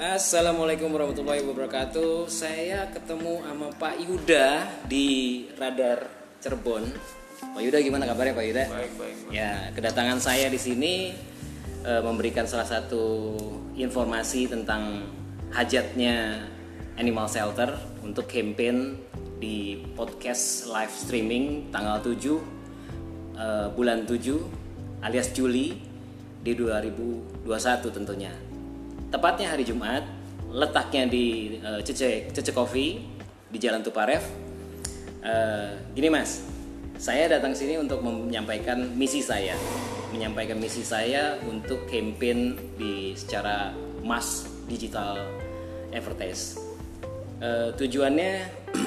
Assalamualaikum warahmatullahi wabarakatuh. Saya ketemu sama Pak Yuda di Radar Cirebon. Pak Yuda gimana kabarnya Pak Yuda? Baik, baik. Ya, kedatangan saya di sini eh, memberikan salah satu informasi tentang hajatnya Animal Shelter untuk campaign di podcast live streaming tanggal 7 eh, bulan 7 alias Juli di 2021 tentunya. Tepatnya hari Jumat, letaknya di eh, Cece Cece Coffee di Jalan Tuparev. Eh, gini Mas, saya datang sini untuk menyampaikan misi saya, menyampaikan misi saya untuk campaign di secara mass digital advertise. Eh, tujuannya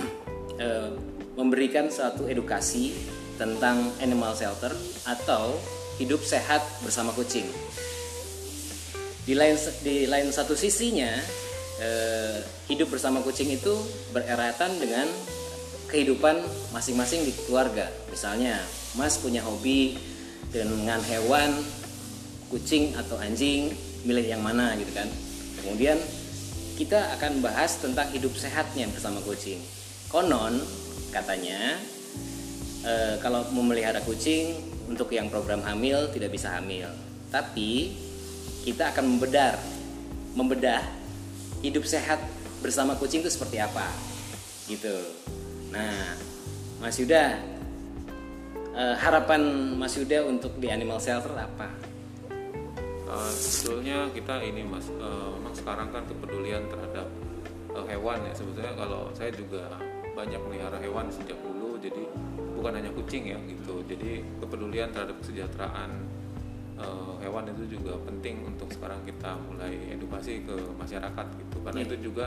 eh, memberikan suatu edukasi tentang animal shelter atau hidup sehat bersama kucing. Di lain di lain satu sisinya, eh, hidup bersama kucing itu bereratan dengan kehidupan masing-masing di keluarga. Misalnya, Mas punya hobi dengan hewan, kucing atau anjing, milih yang mana gitu kan. Kemudian kita akan bahas tentang hidup sehatnya bersama kucing. Konon katanya eh, kalau memelihara kucing untuk yang program hamil tidak bisa hamil. Tapi kita akan membedar, membedah hidup sehat bersama kucing itu seperti apa, gitu. Nah, Mas Yuda, eh, harapan Mas Yuda untuk di animal shelter apa? Uh, sebetulnya kita ini mas, uh, memang sekarang kan kepedulian terhadap uh, hewan ya. Sebetulnya kalau saya juga banyak melihara hewan sejak dulu, jadi bukan hanya kucing ya gitu. Jadi kepedulian terhadap kesejahteraan uh, hewan itu juga penting untuk sekarang kita mulai edukasi ke masyarakat gitu. Karena Iya. itu juga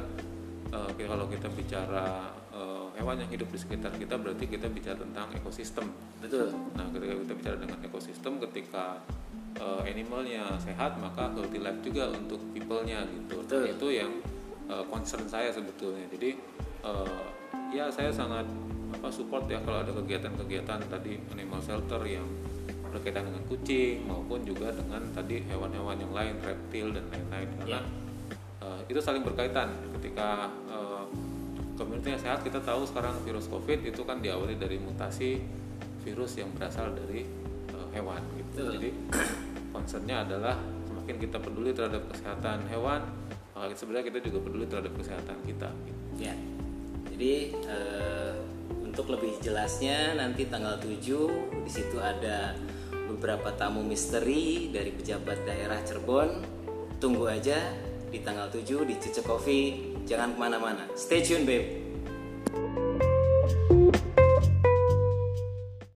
uh, kalau kita bicara uh, hewan yang hidup di sekitar kita, berarti kita bicara tentang ekosistem. Betul. Nah, ketika kita bicara dengan ekosistem, ketika uh, animalnya sehat, maka healthy life juga untuk people-nya gitu. Nah, itu yang uh, concern saya sebetulnya. Jadi uh, ya saya sangat apa support ya kalau ada kegiatan-kegiatan tadi animal shelter yang berkaitan dengan kucing maupun juga dengan tadi hewan-hewan yang lain, reptil dan lain-lain karena uh, itu saling berkaitan. Ketika uh, sehat, kita tahu sekarang virus COVID itu kan diawali dari mutasi virus yang berasal dari uh, hewan gitu. Betul. Jadi concernnya adalah semakin kita peduli terhadap kesehatan hewan, maka sebenarnya kita juga peduli terhadap kesehatan kita. Gitu. Ya. Jadi eh, untuk lebih jelasnya nanti tanggal 7 di situ ada beberapa tamu misteri dari pejabat daerah Cirebon. Tunggu aja di tanggal 7 di Cece Coffee. Jangan ke mana-mana. Stay tune, babe.